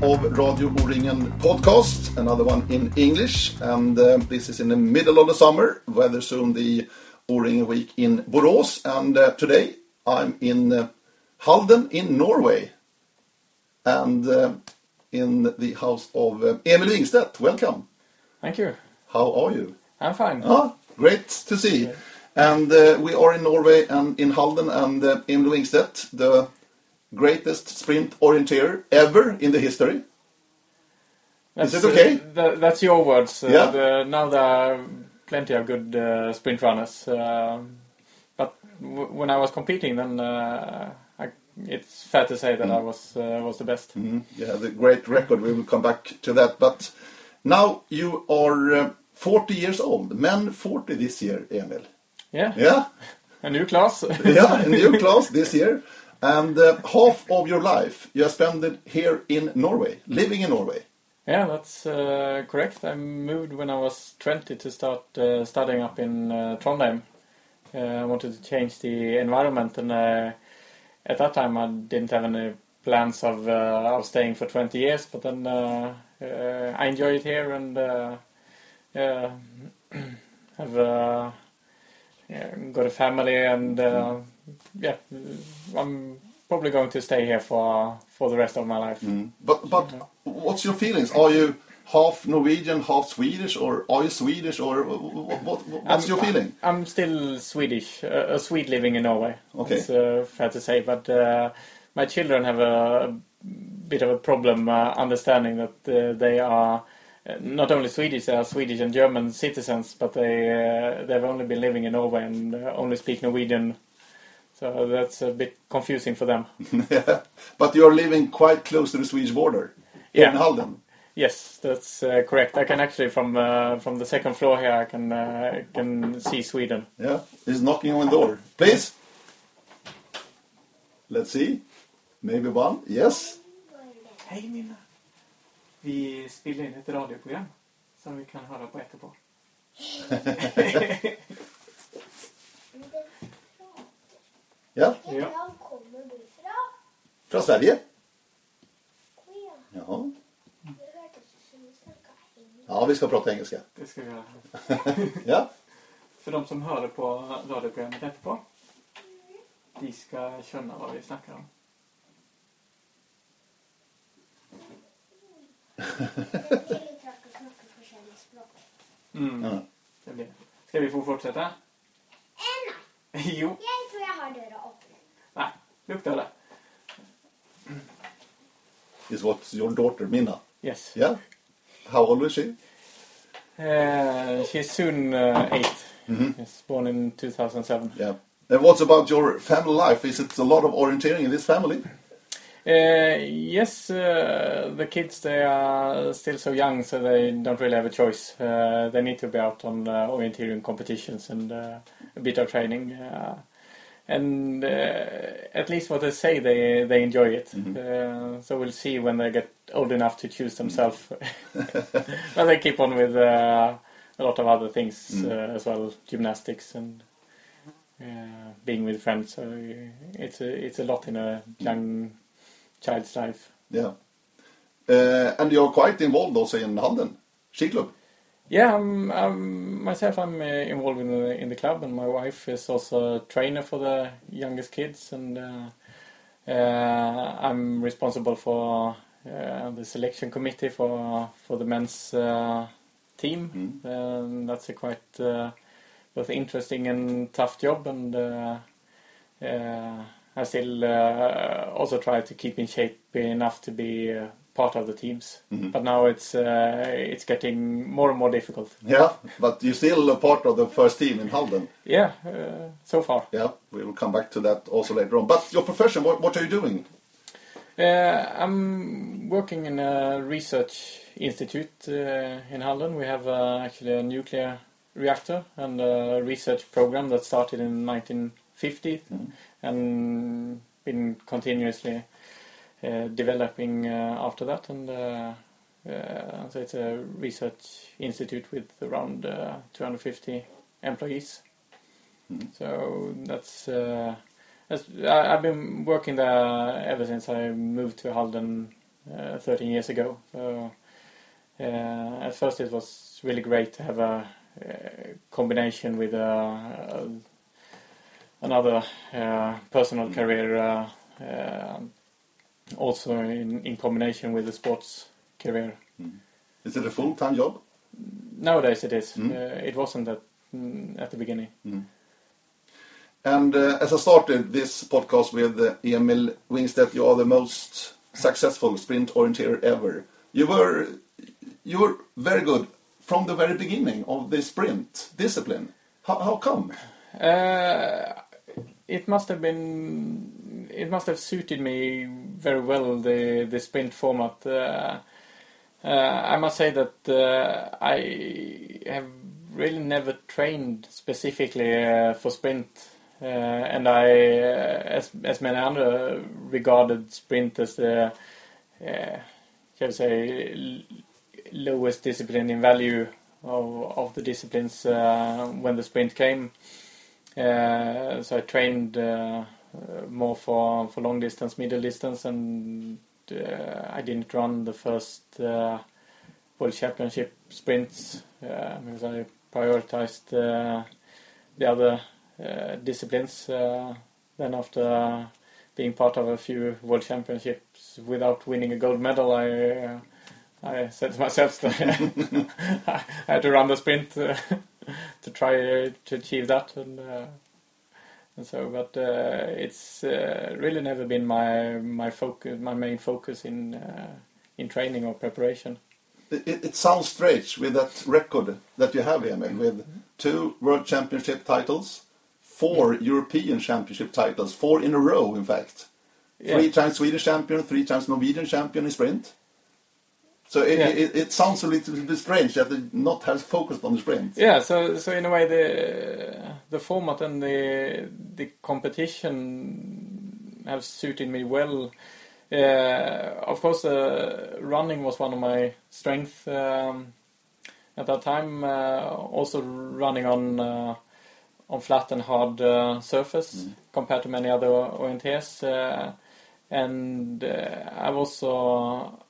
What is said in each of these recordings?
So, another episode of Radio O-ringen podcast, another one in English, and uh, this is in the middle of the summer, weather soon the O-ringen week in Borås, and uh, today I'm in uh, Halden in Norway, and uh, in the house of uh, Emil Wingstedt. Welcome. Thank you. How are you? I'm fine. Ah, great to see. And uh, we are in Norway and in Halden, and uh, Emil Wingstedt, the greatest sprint orienteer ever in the history. That's, it okay? uh, tha- that's your words. Uh, Yeah. the- now there are plenty of good uh, sprint runners. Um but w- when I was competing, then uh, I, it's fair to say that I was uh, was the best. Mhm. Yeah, the great record. We will come back to that. But now you are uh, 40 years old. Men 40 this year, Emil. Yeah, Yeah, a new class. yeah, a new class this year. And uh, half of your life you have spent it here in Norway, living in Norway. yeah, that's uh, correct. I moved when I was 20 to start uh, studying up in uh, Trondheim. Uh, I wanted to change the environment, and uh, at that time I didn't have any plans of of staying for 20 years. But then I enjoy it here, and have yeah, got a family, and uh, yeah, I'm probably going to stay here for for the rest of my life. But but what's your feelings? Are you half Norwegian, half Swedish, or are you Swedish, or what, what, what's your feeling? I'm still Swedish, uh, a Swede living in Norway. Okay. It's uh, fair to say, but uh, my children have a, bit of a problem uh, understanding that uh, they are uh, not only Swedish, they are Swedish and German citizens, but they they've only been living in Norway and only speak Norwegian. So that's a bit confusing for them. But you're living quite close to the Swedish border Yeah. in Halden. Yes, that's uh, correct. I can actually from uh, from the second floor here, I can uh, can see Sweden. Yeah, he's knocking on the door. Please. Let's see. Maybe one. Yes. Hej Minna! Vi spelar in ett radioprogram som vi kan höra på etterpå. Ja, Ja. Kommer du fra? från Sverige. Ja, Ja. vi ska prata engelska. Det ska vi göra. Ja. För de som hör på radioprogrammet etterpå, de ska känna vad vi snackar om. Mm. Ja. Det blir. Ska vi få fortsätta? Nei, jo. jeg tror jeg har døra åpen. Nej, luktar det. Is what your daughter Minna? Yes. Yeah. How old is she? Uh, she's soon uh, 8 Yes, born in 2007. Yeah. And what's about your family life? Is it a lot of orienteering in this family? Uh, yes, uh, the kids they are still so young, so they don't really have a choice. Uh, they need to be out on uh, orienteering competitions and uh, a bit of training. Uh, and uh, at least what they say, they they enjoy it. Uh, so we'll see when they get old enough to choose themselves. but they keep on with uh, a lot of other things uh, as well, gymnastics and being with friends. So it's a it's a lot in a young child's life. Yeah. Uh, and you're quite involved also in Halden skiclub. Yeah, I'm, I'm, myself, I'm uh, involved in the, in the club, and my wife is also a trainer for the youngest kids, and uh, uh, I'm responsible for uh, the selection committee for for the men's uh, team. And that's a quite uh, both interesting and tough job, and uh, uh, I still uh, also try to keep in shape enough to be uh, part of the teams. But now it's uh, it's getting more and more difficult. Yeah, but you're still a part of the first team in Halden. Yeah, uh, so far. Yeah, we will come back to that also later on. But your profession, what, what are you doing? Uh, I'm working in a research institute uh, in Halden. We have uh, actually a nuclear reactor and a research program that started in 1950 and been continuously uh, developing uh, after that. And uh, uh, so it's a research institute with around uh, 250 employees. So that's uh, as, I, I've been working there ever since I moved to Halden uh, 13 years ago. So uh, at first it was really great to have a, combination with uh, another uh, personal career, uh, uh, also in, in combination with the sports career. Is it a full-time job? Nowadays it is. Mm. Uh, it wasn't at, mm, at the beginning. And uh, as I started this podcast with uh, Emil Wingstedt, you are the most successful sprint orienteer ever. You were you were very good from the very beginning of the sprint discipline. How, how come? Uh, it must have been. It must have suited me very well the the sprint format. Uh, uh, I must say that uh, I have really never trained specifically uh, for sprint, uh, and I, uh, as as many other, regarded sprint as the, shall we say, lowest discipline in value of of the disciplines when the sprint came. Uh, so I trained uh, more for, for long distance, middle distance, and uh, I didn't run the first uh, World Championship sprints uh, because I prioritized the other disciplines. Then after being part of a few World Championships without winning a gold medal, I I said to myself that I had to run the sprint to try to achieve that, and uh, and so. But uh, it's uh, really never been my my focus, my main focus in uh, in training or preparation. It, it, it sounds strange with that record that you have, Emil, with two World Championship titles, four European Championship titles, four in a row, in fact. Yeah. Three times Swedish champion, three times Norwegian champion in sprint. So it, Yeah. it, it sounds a little bit strange that they not have focused on the sprint. Yeah, so so in a way the the format and the the competition have suited me well. Uh, of course, uh, running was one of my strengths um, at that time. Uh, also running on uh, on flat and hard uh, surface compared to many other orienteers, uh, and uh, I've also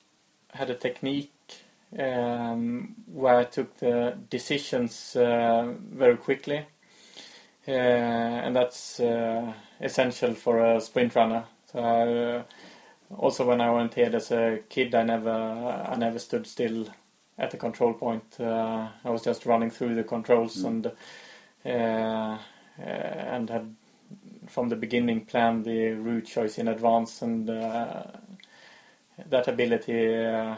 had a technique um, where I took the decisions uh, very quickly, uh, and that's uh, essential for a sprint runner. So I, uh, also when I went here as a kid, I never I never stood still at the control point. Uh, I was just running through the controls and uh, uh, and had from the beginning planned the route choice in advance and. That ability uh,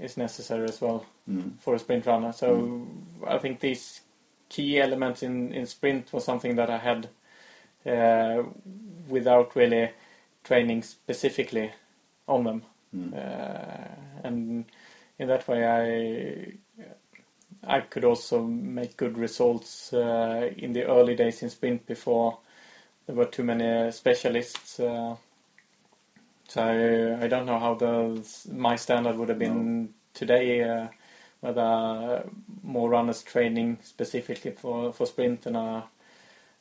is necessary as well Mm. for a sprint runner. So I think these key elements in, in sprint was something that I had uh, without really training specifically on them. Mm. Uh, and in that way, I I could also make good results uh, in the early days in sprint before there were too many specialists. Uh, so I, don't know how the my standard would have been today. Uh, whether more runners training specifically for, for sprint and are,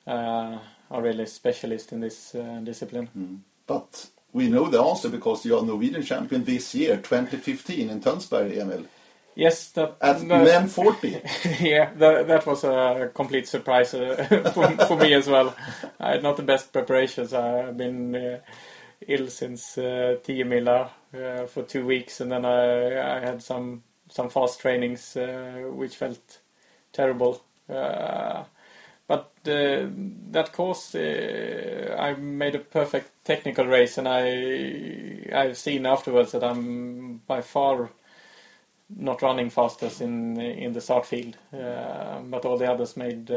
uh, are really specialists in this uh, discipline. Mm. But we know the answer because you are Norwegian champion this year, 2015, in Tønsberg, Emil. Yes, that At that- men 40. yeah, that, that was a complete surprise uh, for, for me as well. I had not the best preparations. I've been uh, ill since uh, Tiomila uh, for two weeks, and then I, I had some some fast trainings uh, which felt terrible. Uh, but uh, that course, I made a perfect technical race, and I I've seen afterwards that I'm by far not running fastest in in the start field, but all the others made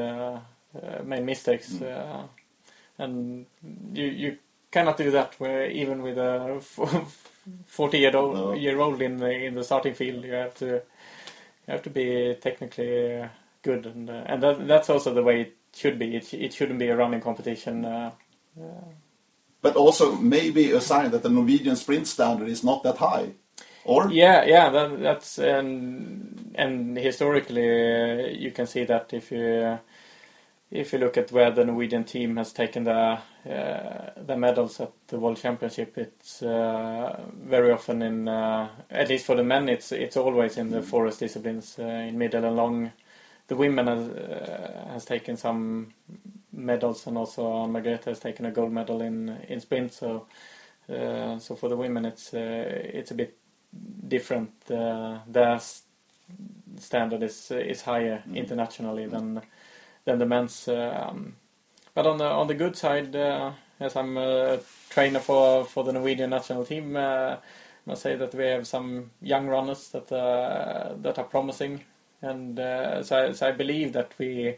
made mistakes, uh, and you you cannot do that even with a forty year old No. year old in the in the starting field, you have to you have to be technically uh, good, and uh, and that, that's also the way it should be. It it shouldn't be a running competition. Uh, But also maybe a sign that the Norwegian sprint standard is not that high. Or? Yeah, yeah, that, that's and and historically uh, you can see that if you if you look at where the Norwegian team has taken the uh, the medals at the World Championship, it's uh, very often in, uh, at least for the men, it's it's always in the forest disciplines, uh, in middle and long. The women has, uh, has taken some medals, and also Margrethe has taken a gold medal in in sprint. So, uh, so for the women, it's uh, it's a bit different. Uh, their standard is is higher Mm. internationally than than the men's. Um, but on the on the good side, uh, as I'm a trainer for for the Norwegian national team, uh, I must say that we have some young runners that uh, that are promising, and so, I, so I believe that we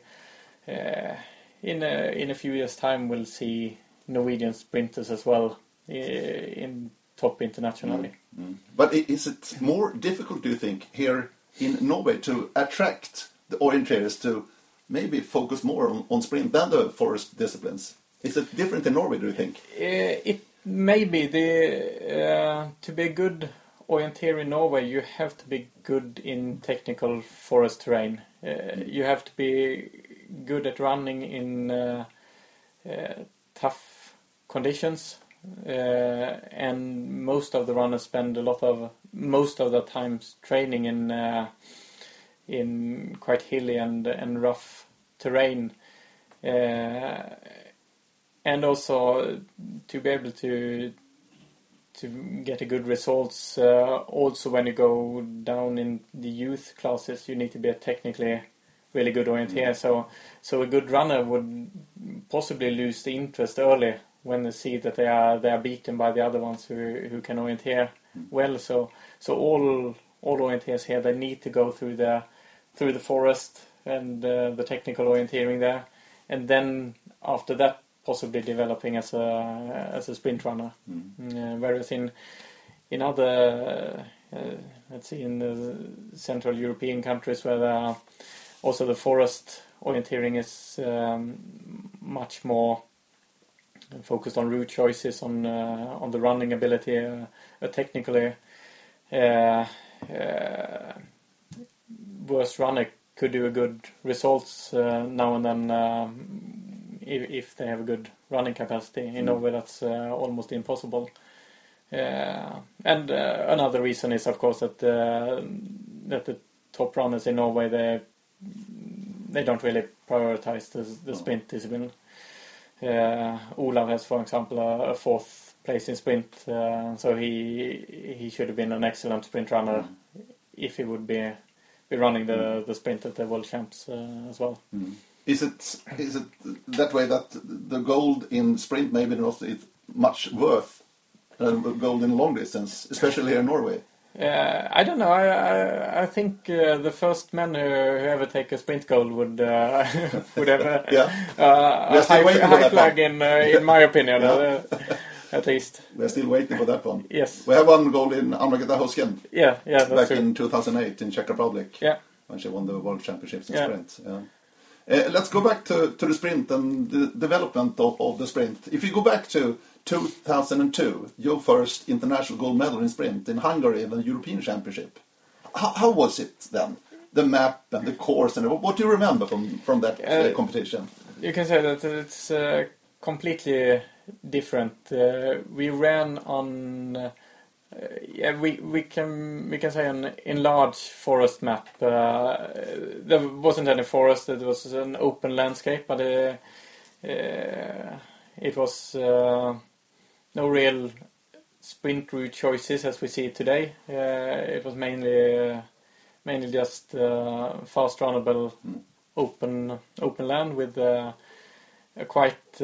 in a in a few years' time we'll see Norwegian sprinters as well in top internationally. Mm. But is it more difficult, do you think, here in Norway to attract the orienteers to maybe focus more on, on sprint than the forest disciplines? Is it different in Norway, do you think? Uh, it maybe the uh, to be a good orienteer in Norway, you have to be good in technical forest terrain. Uh, you have to be good at running in uh, tough conditions, and most of the runners spend a lot of most of their times training in in quite hilly and and rough terrain. Uh, and also to be able to to get a good results uh, also when you go down in the youth classes you need to be a technically really good orienteer. So so a good runner would possibly lose the interest early when they see that they are they are beaten by the other ones who who can orienteer well. So so all all orienteers here they need to go through the through the forest and uh, the technical orienteering there and then after that possibly developing as a as a sprint runner. Uh, whereas in in other uh, uh, let's see in the Central European countries where there are also the forest orienteering is um, much more focused on route choices, on uh, on the running ability, uh, uh, technically. Worst runner could do a good results uh, now and then um, if, if they have a good running capacity. In Mm. Norway, that's uh, almost impossible. Uh, and uh, another reason is, of course, that uh, that the top runners in Norway they they don't really prioritize the, the sprint discipline. Uh, Olav has, for example, a, a fourth place in sprint, uh, so he he should have been an excellent sprint runner if he would be be running the the sprint at the world champs uh, as well. Mm. Is it is it that way that the gold in sprint maybe not is much worth uh, gold in long distance, especially here in Norway? Uh, I don't know. I I, I think uh, the first man who, who ever take a sprint goal would uh, would have a, Yeah, uh, a high, high flag in uh, in my opinion, Yeah. At least. we're still waiting for that one. Yes. We have one goal in Anna-Greta Hausken Yeah. Yeah. Back true. in 2008 in Czech Republic Yeah. when she won the World Championships in Yeah. sprint. Yeah. Uh, let's go back to, to the sprint and the development of, of the sprint. If you go back to 2002, your first international gold medal in sprint in Hungary in the European Championship. How, how was it then? The map and the course and what do you remember from from that Uh, competition? You can say that it's uh, completely different. Uh, we ran on, uh, yeah, we we can we can say an enlarged forest map. Uh, there wasn't any forest; it was an open landscape, but it was no real sprint route choices as we see it today. Uh, it was mainly uh, mainly just uh, fast runnable open open land with a quite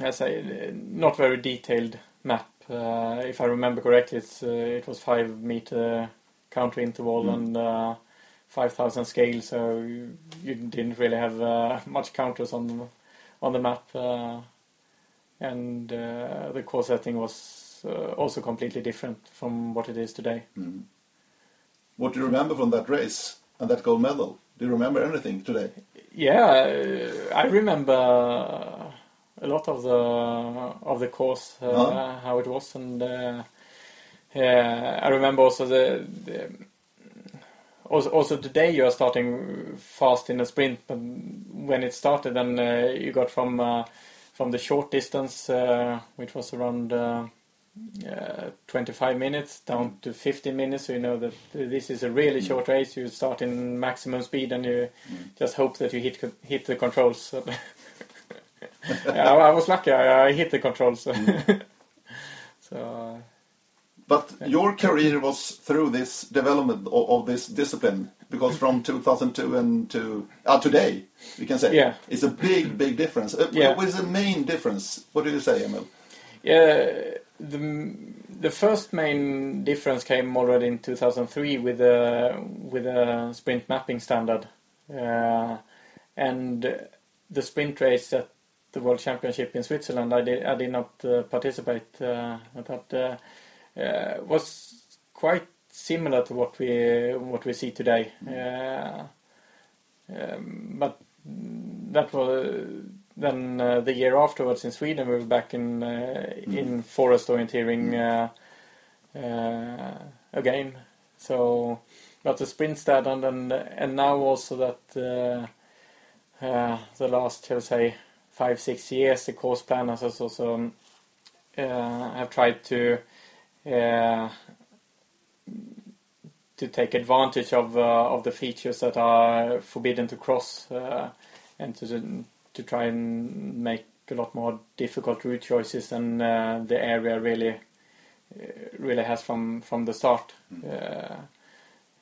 uh, I uh, not very detailed map. Uh, if I remember correctly, it's uh, it was five meter contour interval Mm. and uh, five thousand scale, so you, you didn't really have uh, much contours on on the map, uh, and uh, the course setting was uh, also completely different from what it is today. Mm. What do you remember from that race and that gold medal? Do you remember anything today? Yeah, I remember a lot of the of the course, uh, how it was, and uh, I remember also the, the also, also today you are starting fast in a sprint, but when it started, then uh, you got from uh, from the short distance, uh, which was around uh, uh, 25 minutes, down to 15 minutes. So you know that this is a really short race. You start in maximum speed, and you just hope that you hit hit the controls. Yeah, I, I was lucky. I, I hit the controls. So, so uh, But your career was through this development of, of this discipline because from 2002 and to uh, today, we can say Yeah. it's a big, big difference. Uh, Yeah. What is the main difference? What do you say, Emil? Yeah, the the first main difference came already in 2003 with a with a sprint mapping standard, uh, and the sprint race at the World Championship in Switzerland. I did I did not uh, participate, uh, but uh, uh, was quite similar to what we what we see today. Uh, um, but that was then uh, the year afterwards in Sweden we were back in uh, in forest orienteering uh, uh, again. So got the sprint standard and and now also that the last shall say five six years the course planners has also uh, have tried to uh, to take advantage of uh, of the features that are forbidden to cross and to to try and make a lot more difficult route choices than the area really really has from from the start. Uh,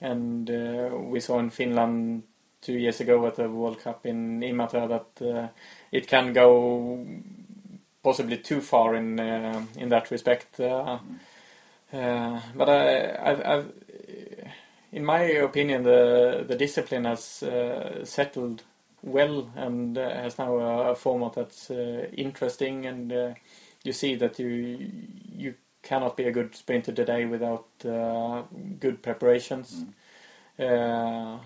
and uh, we saw in Finland two years ago at the World Cup in Imatra that uh, it can go possibly too far in uh, in that respect. Uh, uh, but I, I've, I've, in my opinion, the the discipline has uh, settled well and uh, has now a, a format that's uh, interesting, and uh, you see that you you cannot be a good sprinter today without uh, good preparations. Uh,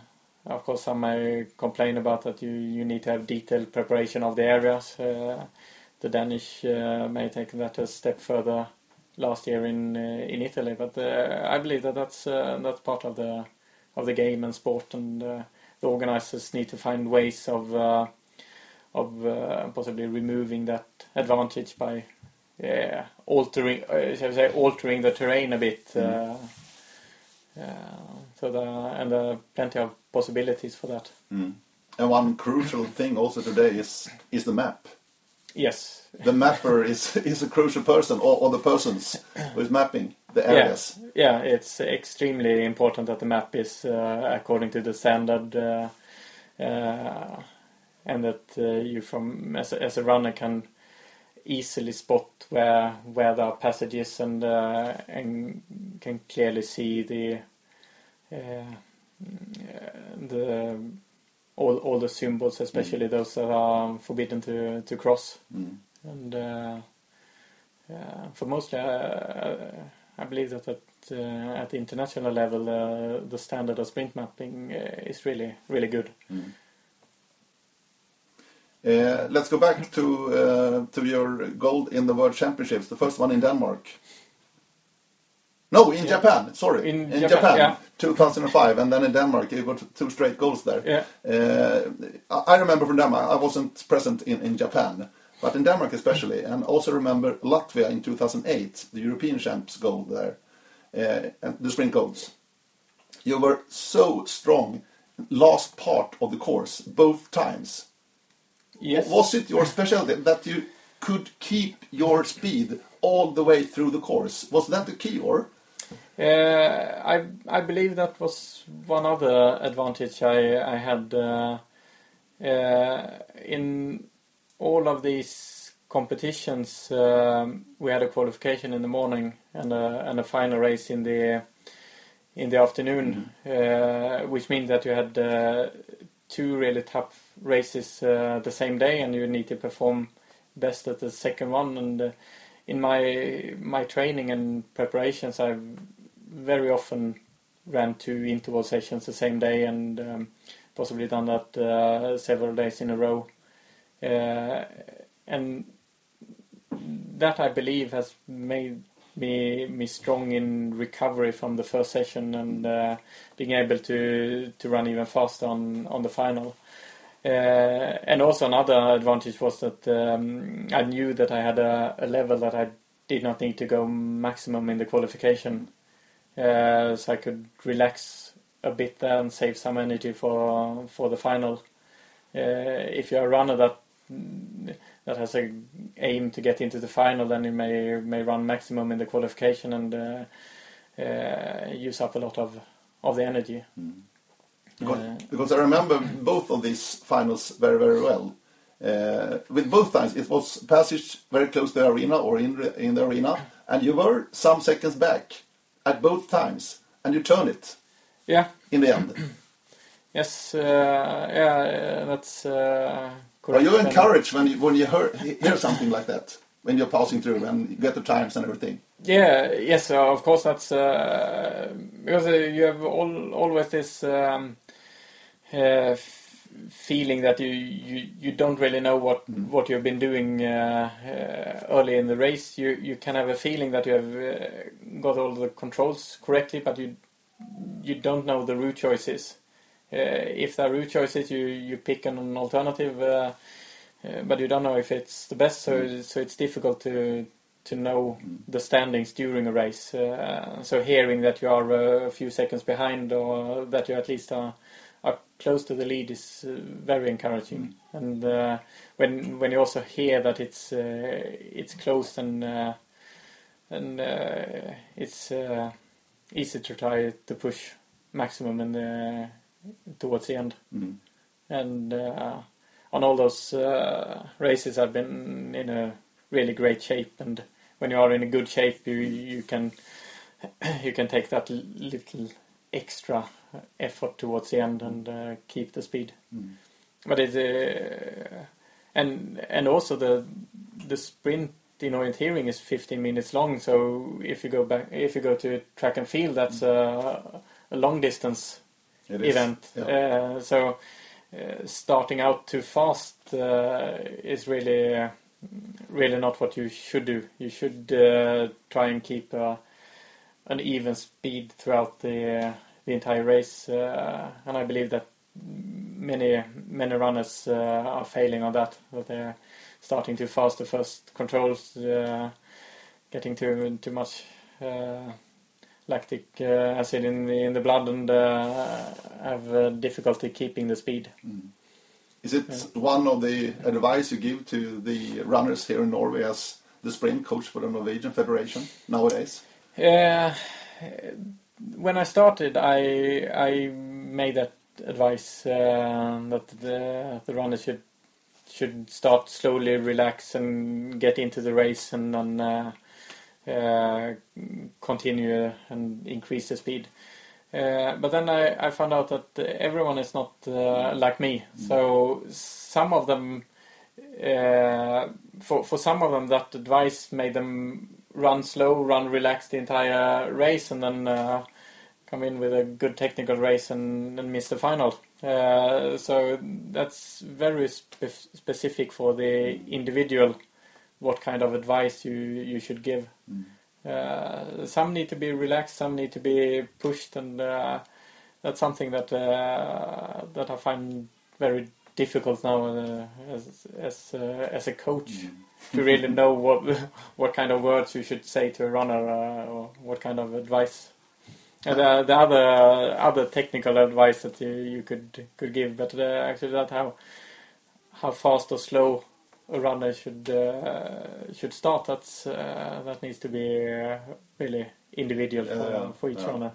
of course, some may complain about that you, you need to have detailed preparation of the areas. Uh, the Danish uh, may take that a step further last year in uh, in Italy, but uh, I believe that that's uh, that's part of the of the game and sport, and the organizers need to find ways of of possibly removing that advantage by yeah, altering, uh, shall we say, altering the terrain a bit. Uh, uh, so the and there are plenty of possibilities for that. And one crucial thing also today is is the map. Yes, The mapper is is a crucial person, or, or the persons who is mapping the areas. Yeah, it's extremely important that the map is uh, according to the standard, uh, uh, and that uh, you, from as a, as a runner, can easily spot where where there are passages and uh, and can clearly see the uh, mm, the all all the symbols, especially those that are forbidden to to cross. Mm. And uh, for mostly, uh, I believe that at, uh, at the international level, uh, the standard of sprint mapping is really really good. Uh, let's go back to uh, to your gold in the World Championships. The first one in Denmark. No, in Yeah. Japan. Sorry, In in, Japan, Japan, yeah. 2005, and then in Denmark you got two straight goals there. Yeah. Uh, I remember from Denmark. I wasn't present in, in Japan, but in Denmark especially, and also remember Latvia in 2008, the European champs gold there, uh, and the sprint goals. You were so strong last part of the course both times. Yes. Was it your specialty that you could keep your speed all the way through the course? Was that the key, or? Uh, I I believe that was one other advantage I I had uh, uh, in all of these competitions. Um, we had a qualification in the morning and a, and a final race in the in the afternoon, uh, which means that you had uh, two really tough races uh, the same day, and you need to perform best at the second one. And uh, in my my training and preparations, I've very often ran two interval sessions the same day, and um, possibly done that uh, several days in a row. Uh, and that I believe has made me me strong in recovery from the first session and uh, being able to to run even faster on on the final. Uh, and also another advantage was that um, I knew that I had a, a, level that I did not need to go maximum in the qualification, uh, so I could relax a bit there and save some energy for for the final. Uh, if you're a runner that that has a aim to get into the final, then you may may run maximum in the qualification and uh, uh, use up a lot of of the energy. Mm. Because, uh, because, I remember both of these finals very very well. Uh, with both times, it was passage very close to the arena or in in the arena, and you were some seconds back at both times, and you turn it. Yeah. In the end. yes. Uh, yeah. That's are you encouraged when you when you hear, hear something like that when you're passing through and you get the times and everything? Yeah, yes, uh, of course. That's uh, because uh, you have all, always this um, uh, feeling that you, you you don't really know what mm. what you've been doing uh, uh, early in the race. You you can have a feeling that you have got all the controls correctly, but you you don't know the route choices. Uh, if there are route choices, you you pick an alternative, uh, uh, but you don't know if it's the best. So mm. so it's difficult to to know mm. the standings during a race. so hearing that you are a few seconds behind, or that you at least are are close to the lead is uh, very encouraging. Mm. And uh, when when you also hear that it's uh, it's close and and it's easy to try to push maximum the towards the end. Mm. And uh, on all those uh, races, I've been in a really great shape. And when you are in a good shape, you you can you can take that little extra effort towards the end and uh, keep the speed. Mm. But it's uh, and and also the the sprint in orienteering is 15 minutes long. So if you go back, if you go to track and field, that's mm. a, a long distance event. Yeah. Uh, so uh, starting out too fast uh, is really really not what you should do. You should try and keep an even speed throughout the the entire race, and I believe that many many runners are failing on that. That they're starting too fast. The first controls, getting too too much lactic uh, acid in the, in the blood and uh, have uh, difficulty keeping the speed. Mm. Is it yeah. one of the advice you give to the runners here in Norway as the sprint coach for the Norwegian Federation nowadays? Yeah, when I started, I I made that advice uh, that the the runners should should start slowly, relax, and get into the race, and then uh, uh, continue and increase the speed. Uh, but then I, I found out that everyone is not uh, like me. Mm. So some of them, for for some of them, that advice made them run slow, run relaxed the entire race, and then come in with a good technical race and, and miss the final. Uh, so that's very spe specific for the individual what kind of advice you you should give. Mm. Uh, some need to be relaxed, some need to be pushed, and uh, that's something that uh, that I find very difficult now uh, as as uh, as a coach mm. to really know what what kind of words you should say to a runner or what kind of advice. And the other other technical advice that you, you could could give, but actually that how how fast or slow runner should uh, should start. That's uh, that needs to be uh, really individual for, yeah, for each yeah, runner.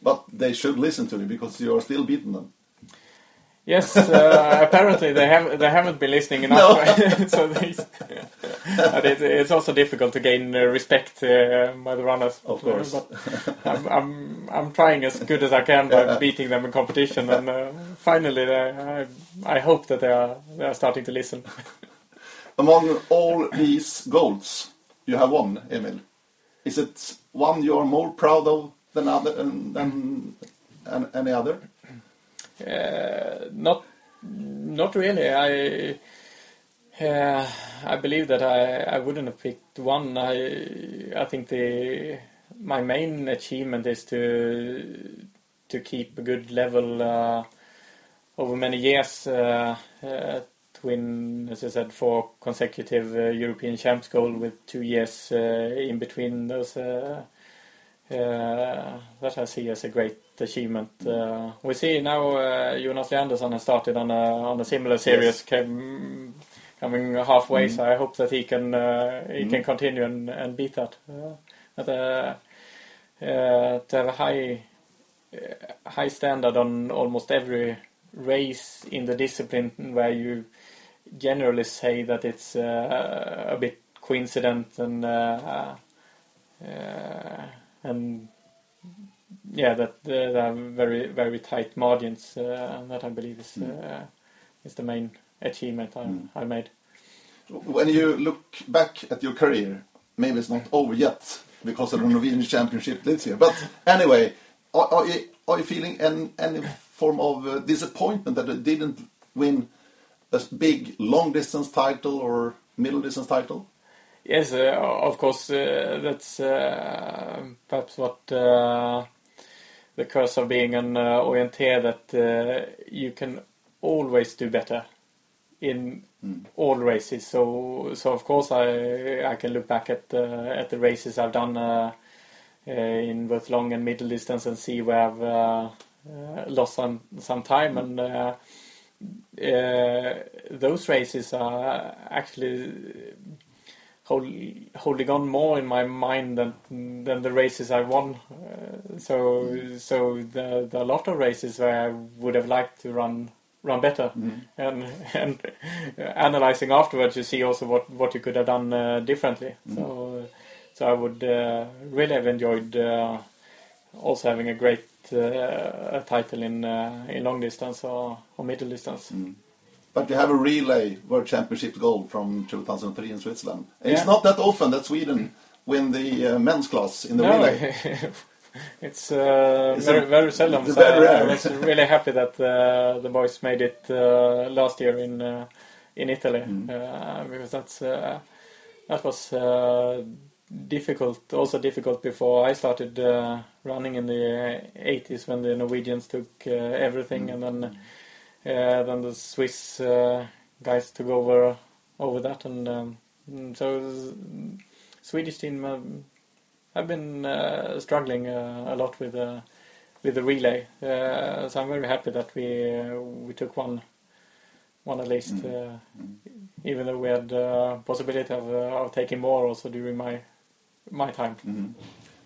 But they should listen to you because you are still beating them. Yes, uh, apparently they have they haven't been listening enough. No. so it, it's also difficult to gain uh, respect uh, by the runners. Of course, but I'm, I'm, I'm trying as good as I can by beating them in competition, and finally, I I hope that they are they are starting to listen among all these goals you have won, Emil, is it one you are more proud of than other than, than any other? Uh, not, not really. I Uh, I believe that I, I wouldn't have picked one. I I think the my main achievement is to to keep a good level uh, over many years. Uh, uh, win, as I said, four consecutive uh, European champs goal with two years uh, in between those. Uh, that I see as a great achievement. we see now Jonas Leandersson has started on a on a similar series. Yes. Came, coming halfway. Mm. So I hope that he can uh, he mm. can continue and, and beat that. Uh, but, uh, uh to have a high uh, high standard on almost every race in the discipline, where you generally say that it's uh, a bit coincident and and yeah, that there are very very tight margins. And that I believe is mm. is the main achievement I, mm. I made. When you look back at your career, maybe it's not over yet because of the Norwegian Championship this year. But anyway, are, are, you, are you feeling any, any form of uh, disappointment that you didn't win a big long distance title or middle distance title? Yes, uh, of course. Uh, that's uh, perhaps what uh, the curse of being an uh, orienteer that uh, you can always do better in mm. all races. So so of course I I can look back at the at the races I've done uh, uh, in both long and middle distance and see where I've uh, uh lost some some time mm. and. Uh, uh, those races are actually hold, holding on more in my mind than than the races I won. so mm. so are a lot of races where I would have liked to run run better. Mm. And and analyzing afterwards, you see also what what you could have done uh, differently. Mm. So so I would uh, really have enjoyed uh, also having a great uh, title in uh, in long distance or, or middle distance. Mm. But you have a relay World Championship gold from 2003 in Switzerland. Yeah. It's not that often that Sweden win the uh, men's class in the no. relay. it's uh, very very seldom. So I, I, was really happy that uh, the boys made it uh, last year in in Italy mm. Because that's that was difficult. Also difficult before I started running in the 80s when the Norwegians took everything mm. and then then the Swiss guys took over over that and um, so Swedish team. Um, I've been uh, struggling uh, a lot with uh, with the relay, uh, so I'm very happy that we uh, we took one one at least, mm. even though we had the possibility of, of taking more also during my my time. Mm.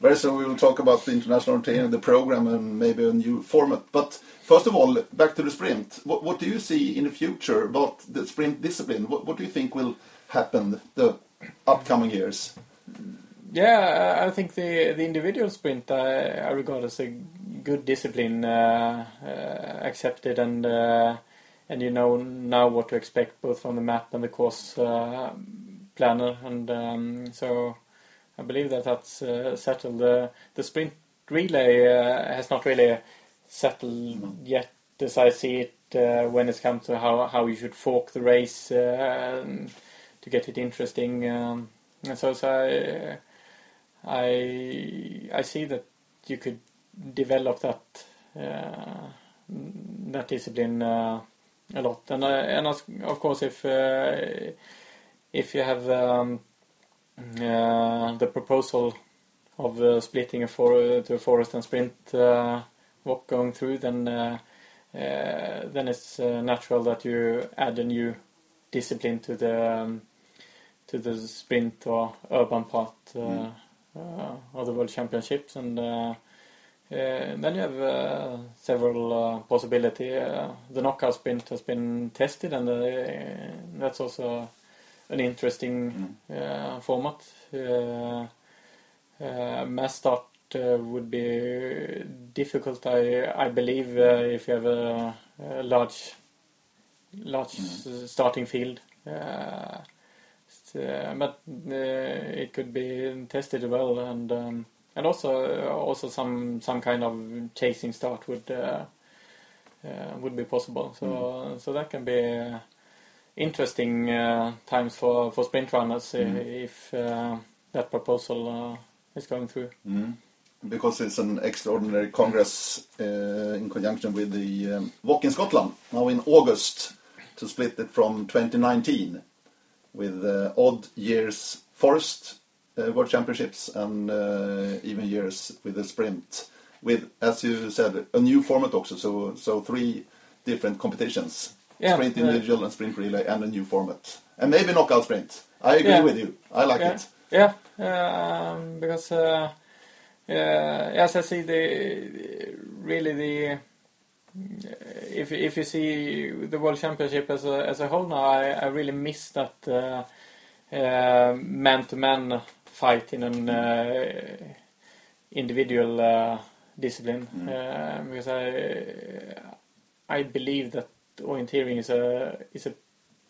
Very soon we will talk about the international training, the program, and maybe a new format. But first of all, back to the sprint. What, what do you see in the future about the sprint discipline? What, what do you think will happen the upcoming years? Yeah, I think the the individual sprint I, I regard as a good discipline, uh, uh, accepted and uh, and you know now what to expect both from the map and the course uh, planner, and um, so I believe that that's uh, settled. The the sprint relay uh, has not really settled yet, as I see it, when it comes to how how you should fork the race to get it interesting. Um, so, so I, I I see that you could develop that uh, that discipline uh, a lot, and uh, and of course if uh, if you have um, uh, the proposal of uh, splitting a for to a forest and sprint walk going through, then then it's natural that you add a new discipline to the um, to the sprint or urban part. Mm uh, of the World Championships, and uh, uh, then you have several possibilities. the knockout sprint has been tested, and that's also an interesting mm. format. mass start would be difficult, I I believe, if you have a, a large large mm. starting field. Uh, uh, but uh, it could be tested well, and um, and also also some some kind of chasing start would uh, would be possible. So mm. so that can be interesting uh, times for, for sprint runners uh, Mm. if uh, that proposal uh, is going through. Mm. Because it's an extraordinary congress uh, in conjunction with the um, WOC in Scotland now in August to split it from 2019 with uh, odd years forest uh, World Championships and uh, even years with the sprint with, as you said, a new format also. So, so three different competitions: Yeah, sprint uh, individual and sprint relay, and a new format, and maybe knockout sprint. I agree Yeah. with you. I like it. Yeah, um, because uh, uh, as I see the really the if if you see the World Championship as a as a whole now, I, I really miss that uh, uh, man-to-man fight in an uh, individual uh, discipline uh, because I I believe that orienteering is a is a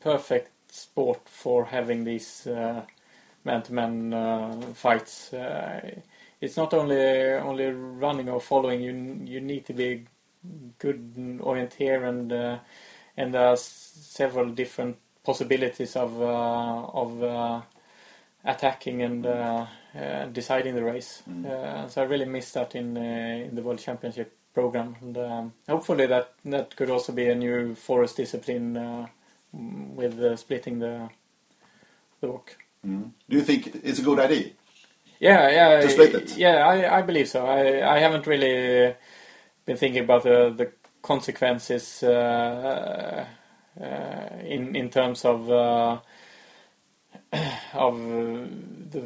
perfect sport for having these uh, man-to-man uh, fights. Uh, it's not only only running or following. You you need to be good orienteer and uh, and there are several different possibilities of uh, of uh, attacking and uh, uh, deciding the race. Uh, so I really miss that in in the World Championship program, and um, hopefully that that could also be a new forest discipline uh, mm, with uh, splitting the the WOC. Mm. Do you think it's a good idea? Yeah, yeah, To split it? yeah. I, I believe so. I, I haven't really been thinking about the the consequences uh, uh, in in terms of uh, of uh, the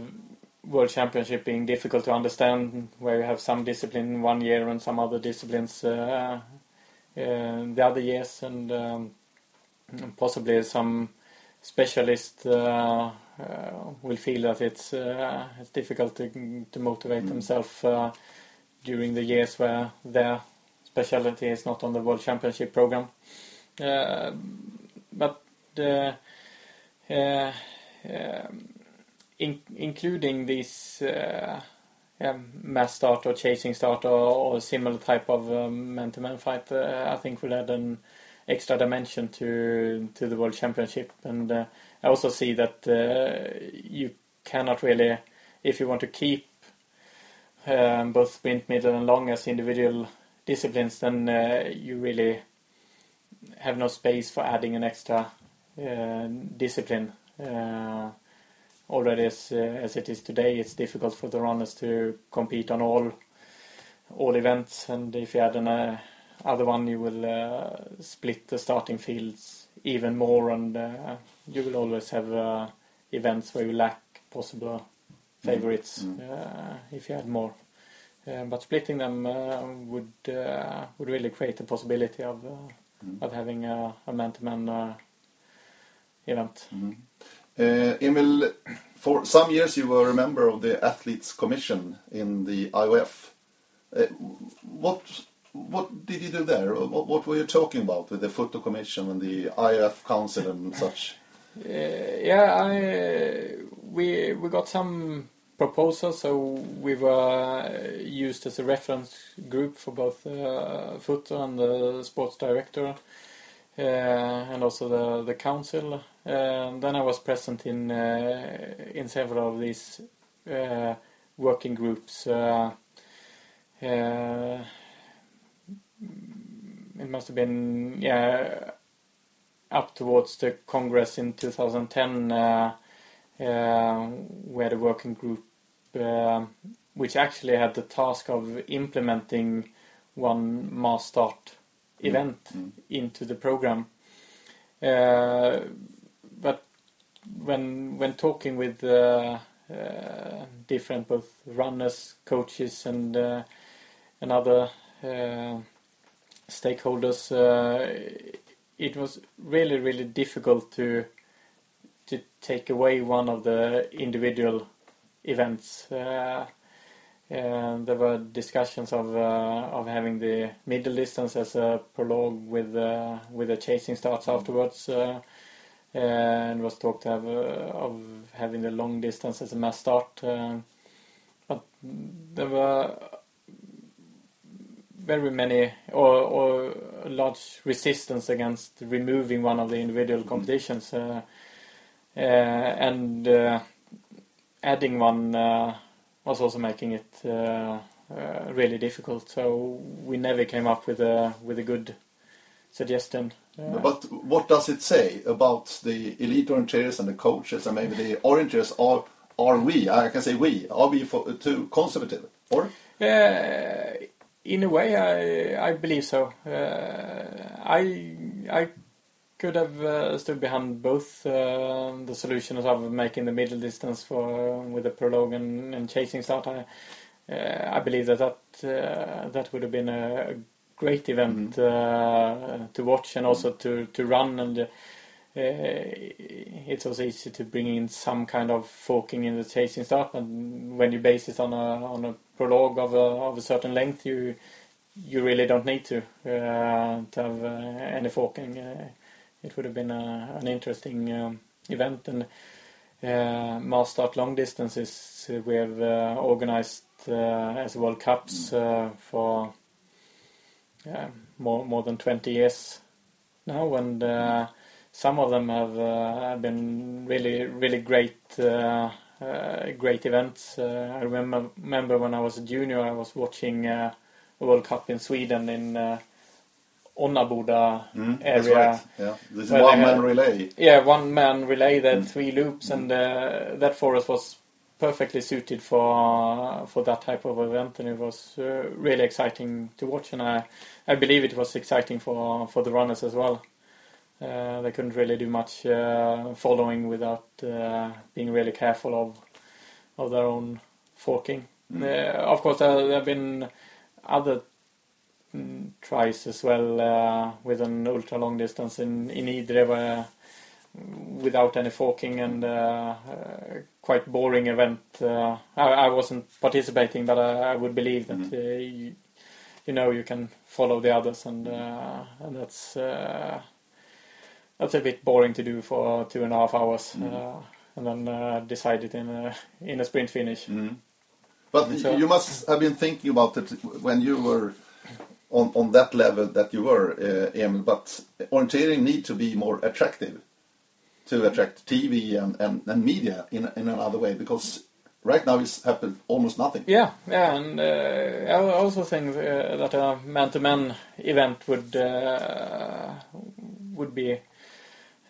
World Championship being difficult to understand, where you have some discipline one year and some other disciplines uh, uh, the other years, and um, possibly some specialist uh, uh, will feel that it's uh, it's difficult to to motivate themselves uh, during the years where their specialty is not on the World Championship program. Uh, but um, in, including these uh, yeah, mass start or chasing start or, or similar type of um, man-to-man fight, uh, I think will add an extra dimension to to the World Championship. And uh, I also see that uh, you cannot really, if you want to keep um, both sprint, middle, and long as individual disciplines, then uh, you really have no space for adding an extra uh, discipline. Already as uh, as it is today, it's difficult for the runners to compete on all all events, and if you add an uh, other one, you will uh, split the starting fields even more, and uh, you will always have uh, events where you lack possible favorites uh, if you add more. But splitting them uh, would uh, would really create the possibility of uh, of having a, a man-to-man uh, event. Uh, Emil, for some years you were a member of the Athletes Commission in the IOF. Uh, what what did you do there? What, what were you talking about with the Foot-O Commission and the IOF Council and such? Uh, yeah, I we we got some proposals, so we were uh, used as a reference group for both uh, Foot-O and the sports director, uh, and also the the council. Uh, then I was present in uh, in several of these uh, working groups. Uh, uh, it must have been yeah up towards the Congress in 2010, uh, uh, where the working group, uh, which actually had the task of implementing one mass start event into the program. When when talking with uh, uh, different both runners, coaches, and uh, and other uh, stakeholders, uh, it was really really difficult to to take away one of the individual events. Uh, there were discussions of of having the middle distance as a prologue with with the chasing starts afterwards, and was talked of, uh, of having the long distance as a mass start. But there were very many or, or large resistance against removing one of the individual competitions, uh, uh, and uh, adding one uh, was also making it uh, uh, really difficult. So we never came up with a with a good suggestion. Uh, But what does it say about the elite orienteers and the coaches and maybe the orienteers? Are are we? I can say we. Are we for, too conservative? Or Uh, in a way, I I believe so. Uh, I I could have uh, stood behind both uh, the solutions of making the middle distance for uh, with a prologue and, and chasing start. I uh, I believe that that uh, that would have been a great event uh, to watch and also to to run and. Uh, it's also easy to bring in some kind of forking in the chasing start, and when you base it on a on a prologue of a of a certain length, you you really don't need to uh, to have uh, any forking. Uh, it would have been a, an interesting um, event, and uh, mass start long distances uh, we have organized as World Cups for uh, more more than 20 years now, and uh, some of them have uh, been really really great uh, uh, great events. Uh, I remember remember when I was a junior, I was watching uh, a World Cup in Sweden in uh, Annaboda Mm, area. right. Yeah, this one they man had- relay. Yeah, one man relay, then Mm. three loops, and uh, that forest was perfectly suited for for that type of event, and it was uh, really exciting to watch. And I I believe it was exciting for for the runners as well. Uh, they couldn't really do much uh, following without uh, being really careful of of their own forking. Uh, of course, there, there have been other mm, tries as well uh, with an ultra long distance in in Idre where without any forking and uh, uh, quite boring event. Uh, I, I wasn't participating, but I, I would believe that Mhm. You, know you can follow the others, and uh, and that's uh, that's a bit boring to do for two and a half hours, Mhm. uh, and then uh, decide it in a in a sprint finish. Mm. But So- you must have been thinking about it when you were on, on that level that you were, uh, Emil. But orienteering need to be more attractive to attract TV and, and, and media in, in another way because right now it's happened almost nothing. Yeah, yeah, and uh, I also think uh, that a man-to-man event would uh, would be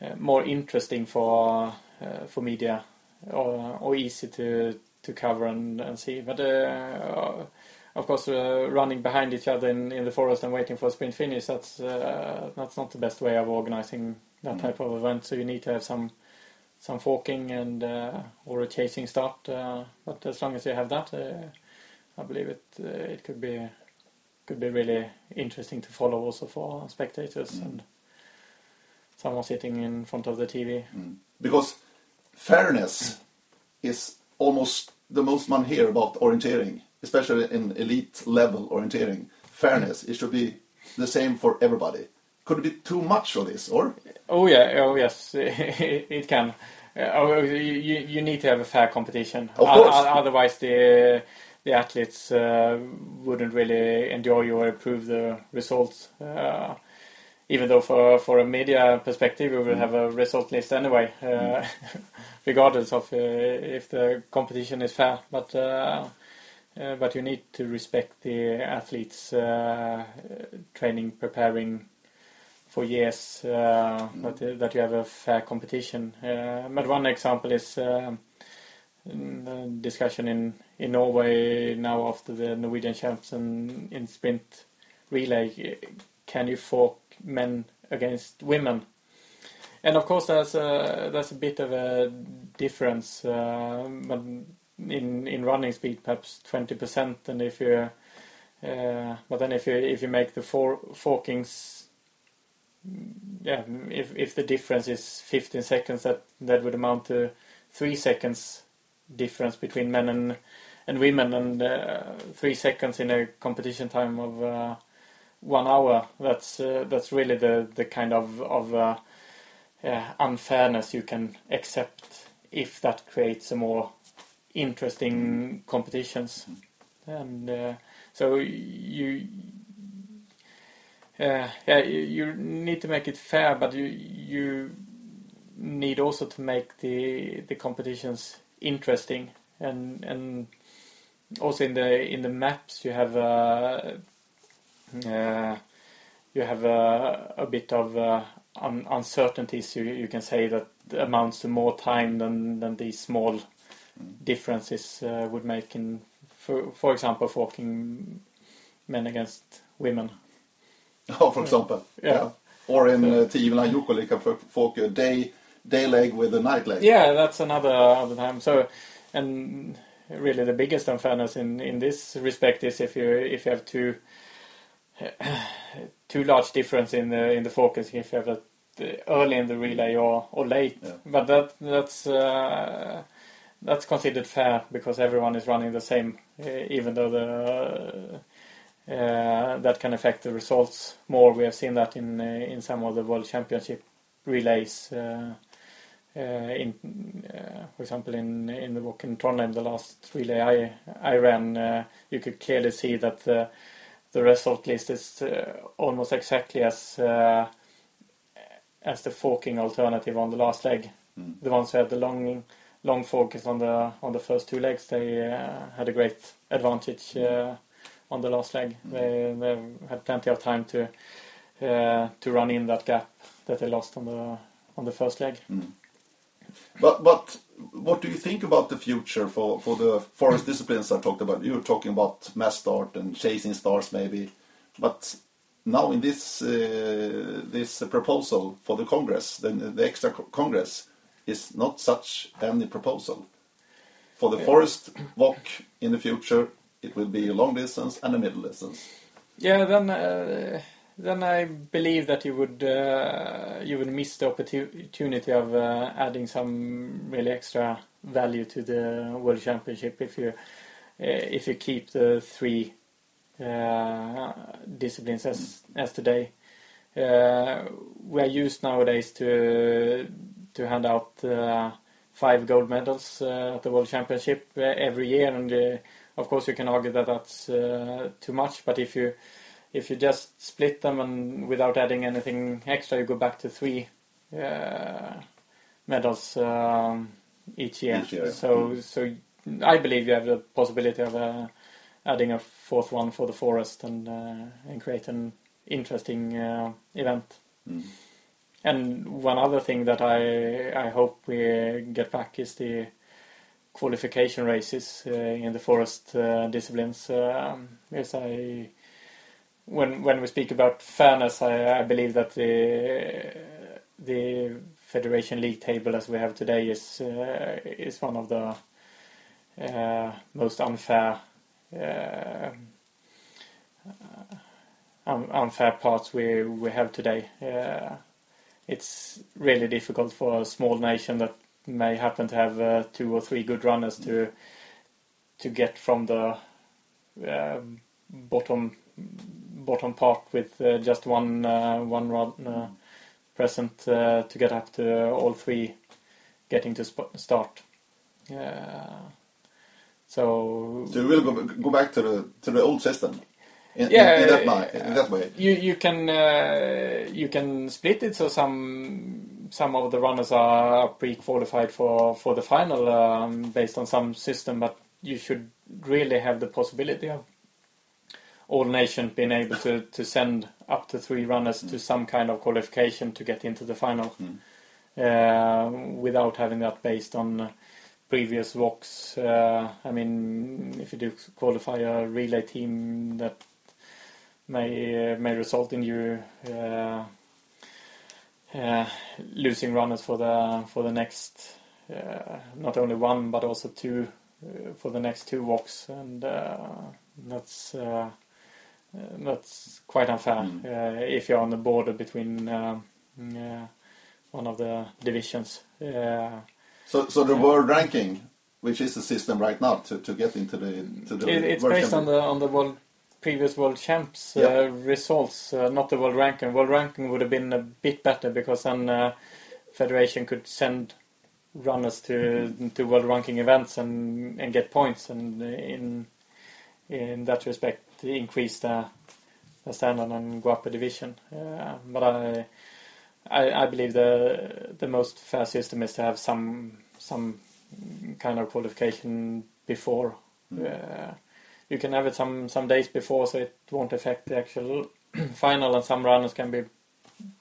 uh, more interesting for uh, for media or or easy to to cover and, and see. But uh, of course, uh, running behind each other in, in the forest and waiting for a sprint finish that's uh, that's not the best way of organizing that Mm. type of event. So you need to have some some forking and uh, or a chasing start. Uh, but as long as you have that, uh, I believe it uh, it could be could be really interesting to follow also for spectators Mm. and someone sitting in front of the TV. Mm. Because fairness is almost the most man hear about orienteering, especially in elite level orienteering. Fairness, it should be the same for everybody. Could it be too much of this, or? Oh yeah, oh yes, it can. Uh, oh, you you need to have a fair competition. Of course. otherwise, the the athletes uh, wouldn't really enjoy or approve the results. Uh, even though for for a media perspective, we will Mm. have a result list anyway, uh, regardless of uh, if the competition is fair. But uh, uh, but you need to respect the athletes' uh, training, preparing for years uh, Mm. that that you have a fair competition. Uh, but one example is um, discussion in in Norway now after the Norwegian champs in, in sprint relay. Can you fork men against women? And of course, there's a there's a bit of a difference. Uh, but in in running speed, perhaps twenty percent, and if you uh, but then if you if you make the four forkings yeah, if if the difference is 15 seconds, that that would amount to three seconds difference between men and and women, and uh, three seconds in a competition time of uh, one hour. That's uh, that's really the the kind of of uh, unfairness you can accept if that creates a more interesting competitions, and uh, so you yeah, you, you need to make it fair, but you you need also to make the the competitions interesting and and also in the in the maps you have uh, uh, you have uh, a bit of uh, un- uncertainties. You you can say that amounts to more time than than these small differences uh, would make in, for for example, walking men against women. Oh, for example. Yeah. Or in uh, Tiomila Jukkolika for folk a day day leg with a night leg. Yeah, that's another other time. So, and really the biggest unfairness in in this respect is if you if you have two too large difference in the in the focus if you have that uh, early in the relay or or late. Yeah. But that that's uh, that's considered fair because everyone is running the same, uh, even though the uh, that can affect the results more. We have seen that in uh, in some of the World Championship relays. Uh, uh, in, for example, in in the WOC in Trondheim, the last relay I I ran, you could clearly see that uh, the result list is uh, almost exactly as as the forking alternative on the last leg. Mm. The ones who had the long long focus on the on the first two legs, they uh, had a great advantage uh, on the last leg. They, they had plenty of time to uh, to run in that gap that they lost on the on the first leg. But but what do you think about the future for, for the forest disciplines I talked about? You were talking about mass start and chasing stars maybe, but now in this uh, this proposal for the Congress, the, the extra co- Congress, is not such any proposal. For the forest WOC in the future, it will be a long distance and a middle distance. Yeah, then uh, then I believe that you would uh, you would miss the opportunity of uh, adding some really extra value to the World Championship if you uh, if you keep the three uh, disciplines as as today. Uh, we are used nowadays to to hand out five gold medals at the World Championship every year, and of course you can argue that that's uh, too much. But if you if you just split them and without adding anything extra, you go back to three uh, medals um, each year. Each year, So so I believe you have the possibility of uh, adding a fourth one for the forest and uh, and create an interesting uh, event. Mm. And one other thing that I I hope we get back is the qualification races uh, in the forest uh, disciplines. Um, yes, I when when we speak about fairness, I, I believe that the the federation league table as we have today is uh, is one of the uh, most unfair uh, un- unfair parts we we have today. Uh, it's really difficult for a small nation that may happen to have uh, two or three good runners to to get from the um bottom bottom part with uh, just one uh, one run uh, present uh, to get up to all three getting to start. Uh, so So will go, go back to the to the old system. In, Yeah, in, in that, night, in that way. you you can uh, you can split it so some some of the runners are pre-qualified for for the final um, based on some system, but you should really have the possibility of all nations being able to to send up to three runners to some kind of qualification to get into the final, Mm. uh, without having that based on. uh, Previous WOCs. Uh, I mean, if you do qualify a relay team that may uh, may result in you uh, losing runners for the for the next uh, not only one but also two uh, for the next two WOCs and uh, that's uh, uh, that's quite unfair Mm. uh, if you're on the border between um, uh, one of the divisions. Uh, So, so the world ranking, which is the system right now to, to get into the to the It, it's world based on the on the world previous world champs uh, Yeah. results, uh, not the world ranking. World ranking would have been a bit better because then uh, federation could send runners to to world ranking events and and get points, and in in that respect increase the the standard and go up a division. Uh, but I, I, I believe the the most fair system is to have some some kind of qualification before. Uh, you can have it some some days before, so it won't affect the actual final, and some runners can be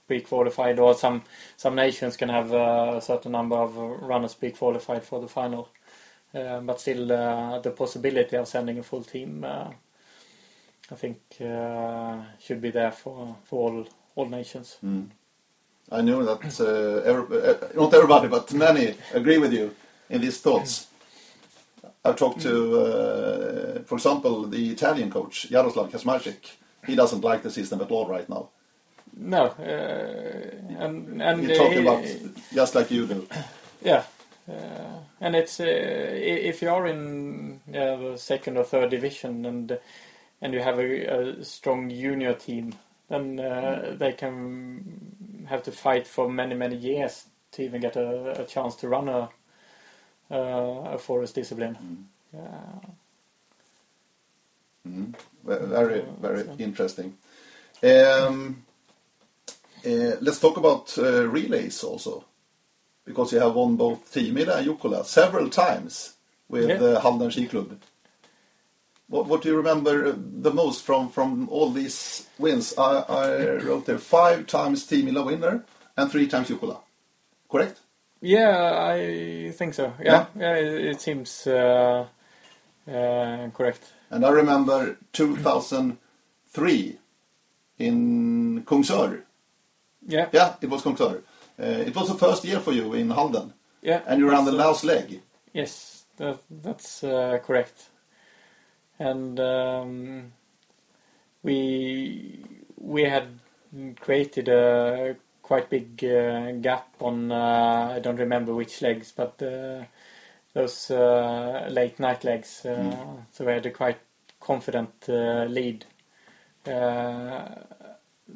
pre-qualified, or some some nations can have a certain number of runners pre-qualified for the final. Uh, but still, uh, the possibility of sending a full team, uh, I think, uh, should be there for for all all nations. Mm. I know that uh, every, uh, not everybody, but many agree with you in these thoughts. I've talked to, uh, for example, the Italian coach Jaroslav Kaczmarczyk. He doesn't like the system at all right now. No, uh, and and He's talking uh, about just like you do. Yeah, uh, and it's uh, if you are in the second or third division and and you have a, a strong junior team, then uh, they can have to fight for many many years to even get a, a chance to run a uh, a forest discipline. Uh, Mm. Ve- Very, very So- interesting. Um, uh, let's talk about uh, relays also, because you have won both Tiomila and Jukola several times with Yeah. uh, Halden Ski Club. What, what do you remember the most from, from all these wins? I, I wrote there five times Tiomila winner and three times Jukola. Correct? Yeah, I think so. Yeah, yeah, it, it seems uh, uh, correct. And I remember 2003 in Kungsör. Yeah, Yeah, it was Kungsör. Uh, it was the first year for you in Halden, yeah. and you ran the last leg. Yes, that, that's uh, correct. And um, we we had created a quite big uh, gap on uh, I don't remember which legs, but uh, those uh, late night legs. Uh, So we had a quite confident uh, lead. Uh,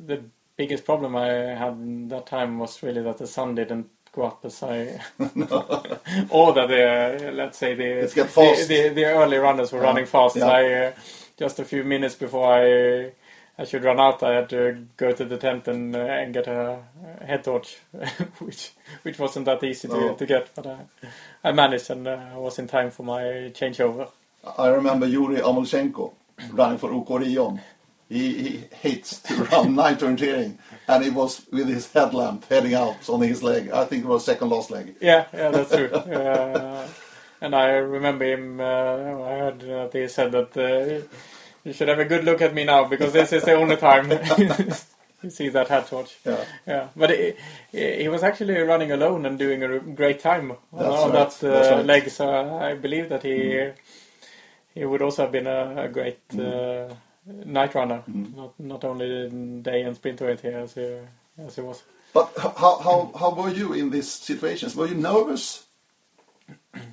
the biggest problem I had that time was really that the sun didn't go up as I or that the let's say the. The, the, the early runners were Yeah. running fast. Yeah. I uh, just a few minutes before I I should run out, I had to go to the tent and uh, and get a, a head torch, which which wasn't that easy to, No. to get, but I, I managed and uh, I was in time for my changeover. I remember Yuri Omeltchenko running for OK Orion. He, he hates to run night orienteering, and he was with his headlamp heading out on his leg. I think it was second last leg. Yeah, yeah, that's true. uh, and I remember him. Uh, I heard that he said that uh, you should have a good look at me now because this is the only time you see that hat torch. Yeah. Yeah, but he, he was actually running alone and doing a great time on, That's on right, that uh, right. leg. So I believe that he he would also have been a, a great uh, night runner, not not only in day and sprint orienteer as he as he was. But how, how, how were you in these situations? Were you nervous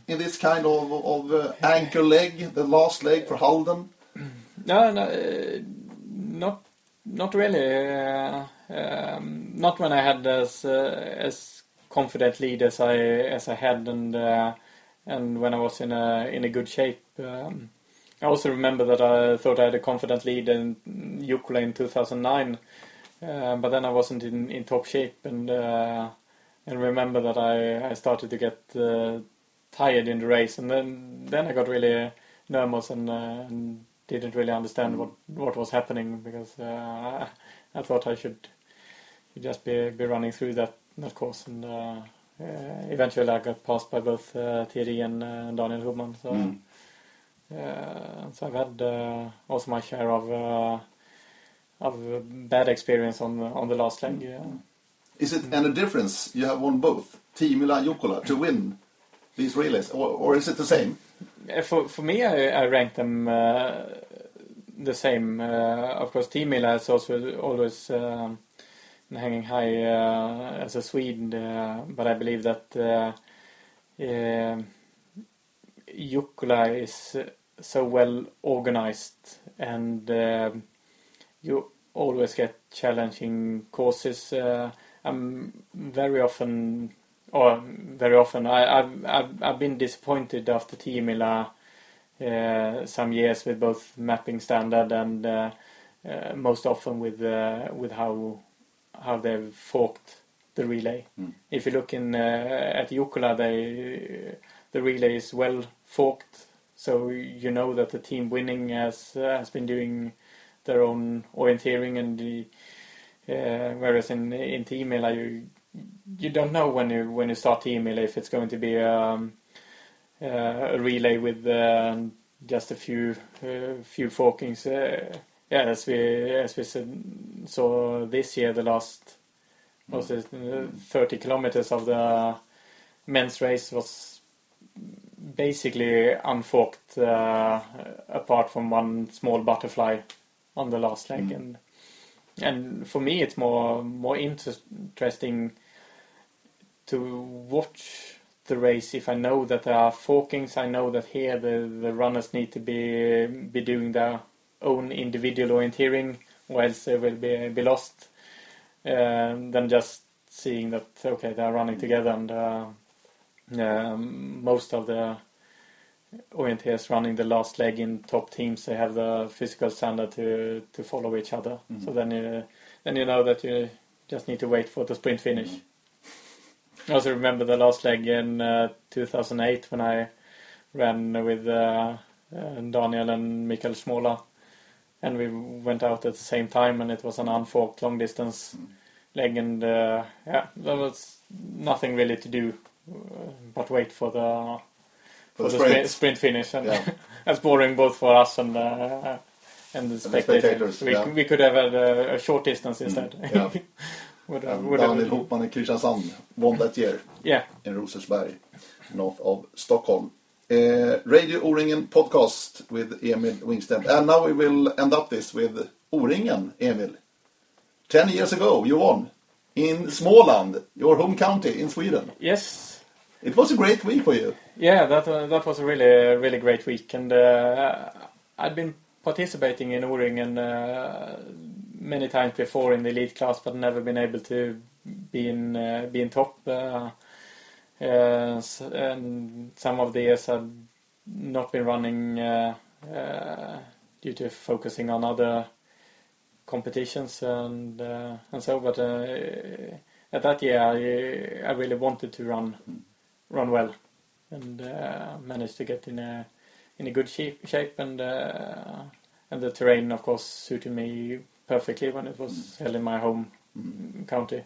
in this kind of, of uh, anchor leg, the last leg for Halden? No, no, uh, not not really. Uh, um, not when I had as uh, as confident lead as I as I had, and and when I was in a in a good shape. Um, I also remember that I thought I had a confident lead in Jukola in 2009, uh, but then I wasn't in, in top shape, and uh, and remember that I, I started to get uh, tired in the race, and then then I got really nervous and, and didn't really understand what what was happening because uh, I thought I should, should just be be running through that that course, and uh, uh, eventually I got passed by both uh, Thierry and uh, Daniel Hubmann. So. Mm. Uh, so I've had uh, also my share of uh, of bad experience on the, on the last leg. Yeah. Is it any difference? You have won both, Tiomila and Jukola, to win these relays, or, or is it the same? Uh, For for me, I, I rank them uh, the same. Uh, of course, Tiomila is also always um, hanging high uh, as a Swede, uh, but I believe that uh, uh, Jukola is uh, so well organized, and um you always get challenging courses. Uh, I'm very often or very often. I, I've, I've I've been disappointed after Tiomila uh, some years with both mapping standard and uh, uh, most often with uh, with how how they've forked the relay. Mm. If you look in uh, at Jukola, they the relay is well forked, so you know that the team winning has uh, has been doing their own orienteering and the uh, whereas in in Tiomila, you you don't know when you when you start the email if it's going to be um, uh, a relay with um, just a few uh, few forkings. Uh, yeah, as we as we said, saw this year, the last was it uh, 30 kilometers of the men's race was basically unforked, uh, apart from one small butterfly on the last leg, Mm. and and for me it's more more interesting to watch the race if I know that there are forkings. I know that here the the runners need to be be doing their own individual orienteering, or else they will be be lost. Uh, than just seeing that okay they are running together and uh, um, most of the orienteers running the last leg in top teams they have the physical standard to to follow each other. Mhm. So then you then you know that you just need to wait for the sprint finish. I also remember the last leg in uh, 2008 when I ran with uh, uh, Daniel and Mikael Smola, and we went out at the same time, and it was an unforked long distance Mm. leg, and uh, yeah, there was nothing really to do uh, but wait for the For for the the sprint. sprint, finish, and Yeah. that's boring both for us and uh, and the spectators. spectators, we, yeah. we could have had a, a short distance instead. Mm, yeah. Would have- And have- Daniel Hubmann in Kristiansand won that year yeah, in Rosersberg, north of Stockholm. Uh, Radio O-ringen podcast with Emil Wingstedt. And now we will end up this with O-ringen, Emil. Ten years ago, you won in Småland, your home county in Sweden. yes, It was a great week for you. Yeah, that uh, that was a really really great week, and uh, I'd been participating in O-ringen uh, many times before in the elite class, but never been able to be in uh, be in top. Uh, uh, and some of the years I'd not been running uh, uh, due to focusing on other competitions and uh, and so. But at that year, I I really wanted to run run well and managed to get in a in a good shape, shape and and the terrain of course suited me perfectly when it was held in my home county.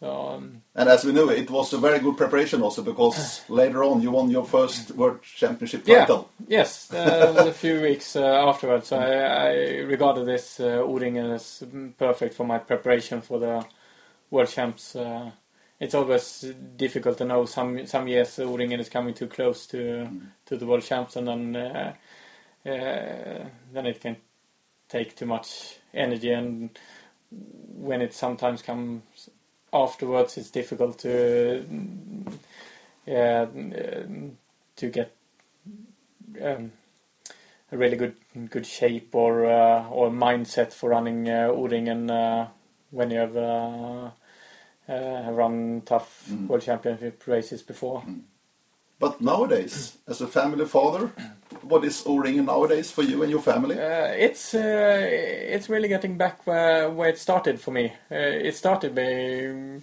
So um, And as we knew, it was a very good preparation also because later on you won your first World Championship Yeah. title. yes, uh, a few weeks uh, afterwards, I, I regarded this uh, O-ringen as mm, perfect for my preparation for the World Champs. Uh, it's always difficult to know. Some some years O-ringen is coming too close to to the World Champs, and then uh, uh, then it can take too much energy. And when it sometimes comes afterwards, it's difficult to mm, yeah mm, to get um, a really good good shape or uh, or mindset for running uh, O-ringen uh, when you have uh, uh, run tough Mm. World Championship races before. But nowadays, as a family father, what is O-ringen nowadays for you and your family? Uh, it's uh, it's really getting back where where it started for me. Uh, it started by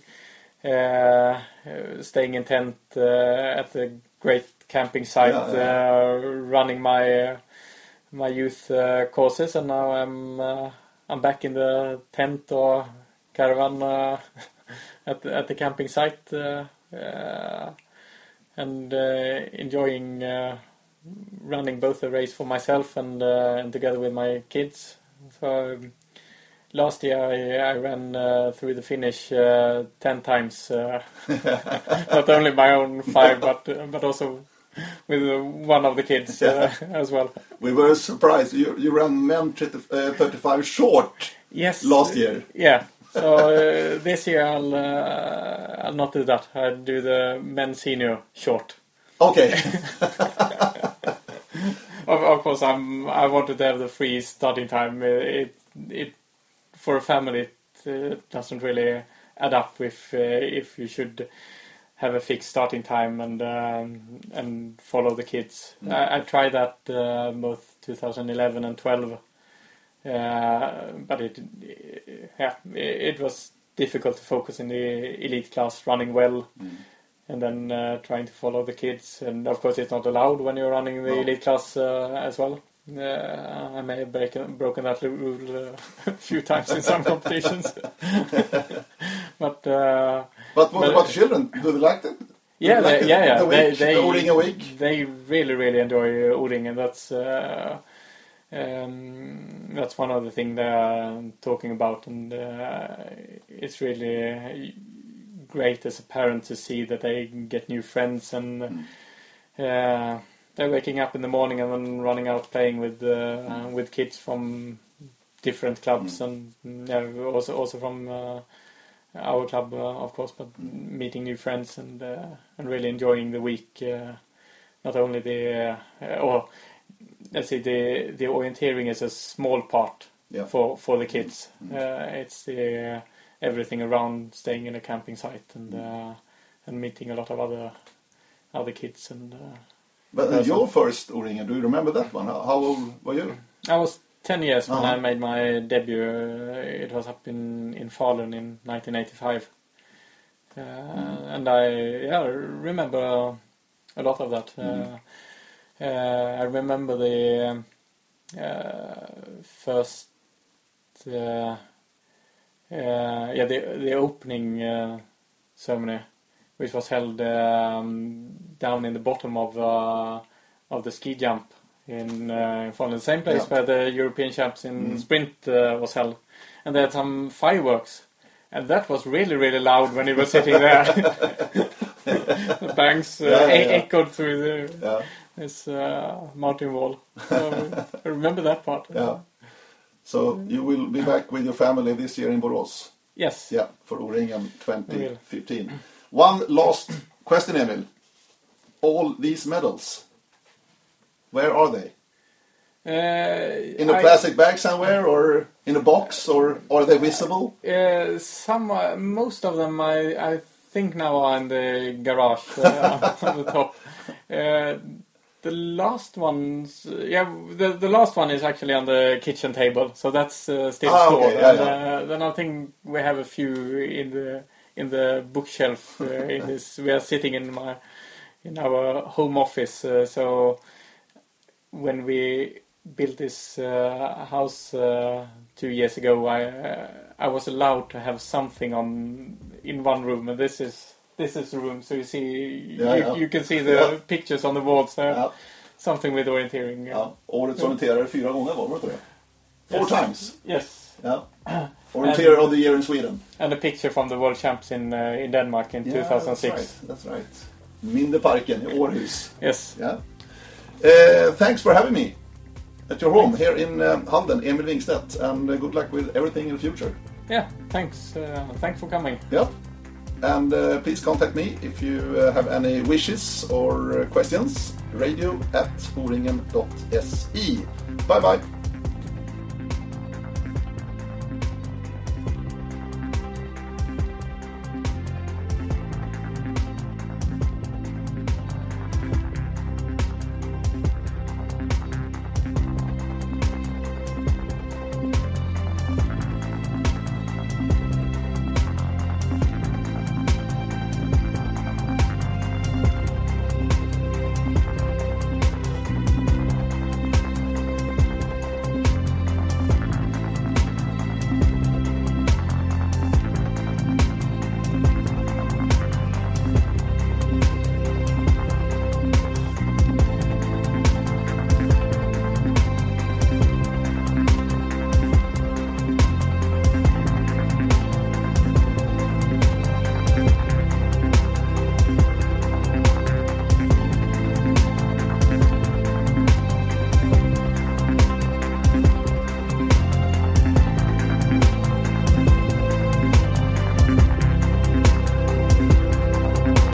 uh, uh, staying in tent uh, at the great camping site, Yeah, Uh, running my my youth uh, courses, and now I'm uh, I'm back in the tent or caravan uh, at the, at the camping site and uh, enjoying. Uh, running both the race for myself and uh, and together with my kids. So um, last year I, I ran uh, through the finish uh, ten times, uh, not only my own five, but uh, but also with one of the kids uh, as well. We were surprised. You, you ran men 30, uh, 35 short Yes, last year. Yeah. So uh, this year I'll uh, I'll not do that. I'll do the men senior short. Okay. Of, of course, I'm. I wanted to have the free starting time. It, it for a family, it uh, doesn't really add up if uh, if you should have a fixed starting time and um, and follow the kids. I, I tried that uh, both 2011 and 12, Uh, but it, yeah, it was difficult to focus in the elite class, running well, Mm. and then uh, trying to follow the kids. And of course, it's not allowed when you're running the No. elite class uh, as well. Uh, I may have breaken, broken that rule uh, a few times in some competitions, but uh, But what But- about the children? Do they like it? yeah, Like they, the- yeah, yeah. the they, they, the week? They really, really enjoy uh, O-ring, and that's uh, um, that's one of the things they're talking about, and uh, it's really great as a parent to see that they get new friends and. Mm. Uh, they're waking up in the morning and then running out playing with uh, with kids from different clubs and yeah, also also from uh, our club, uh, of course, but meeting new friends and uh, and really enjoying the week. Uh, not only the uh, or let's say the the orienteering is a small part Yeah. for for the kids. Mm. Uh, it's the uh, everything around staying in a camping site and uh, and meeting a lot of other other kids and. Uh, But your first O-ringen, do you remember that one? How, how old were you? I was 10 years when Uh-huh. I made my debut. Uh, it was up in, in Falun in 1985. Uh, And I yeah, remember a lot of that. Uh, uh, I remember the uh, first, uh, uh, yeah, the, the opening uh, ceremony, which was held um, down in the bottom of uh, of the ski jump in uh, Falun, the same place Yeah. where the European Champs in Mm. sprint uh, was held, and they had some fireworks, and that was really really loud when he was sitting there. the bangs uh, Yeah, yeah. echoed through the, Yeah. this uh, mountain wall. So I remember that part. Yeah. So you will be back with your family this year in Borås? Yes. Yeah, for O-ringen 2015. One last question, Emil. All these medals, where are they? Uh, In a I- plastic bag somewhere, or in a box, or are they visible? Uh, some, uh, most of them, I, I think now are in the garage uh, on the top. Uh, the last ones, yeah, the the last one is actually on the kitchen table, so that's uh, still Ah, okay, stored. yeah, and, yeah. Uh, then I think we have a few in the in the bookshelf. Uh, in this, we are sitting in my in our home office. Uh, so when we built this uh, house uh, two years ago, I uh, I was allowed to have something on in one room, and this is this is the room. So you see, Yeah, you, yeah. you can see the Yeah. pictures on the walls there. Ja, Something with orienteering. ja. Årets orienterare fyra gånger var det? Four Yes. times. Yes, Ja. Orienterer of the year in Sweden. and a picture from the World Champs in uh, in Denmark in Yeah, 2006. That's right. That's right. Mindeparken i Århus. Yes. Yeah. Uh, thanks for having me at your home here in um, Halden, Emil Wingstedt, and uh, good luck with everything in the future. Yeah. Thanks. Uh, thanks for coming. Yep. And uh, please contact me if you uh, have any wishes or uh, questions. Radio at oringen.se. Bye bye.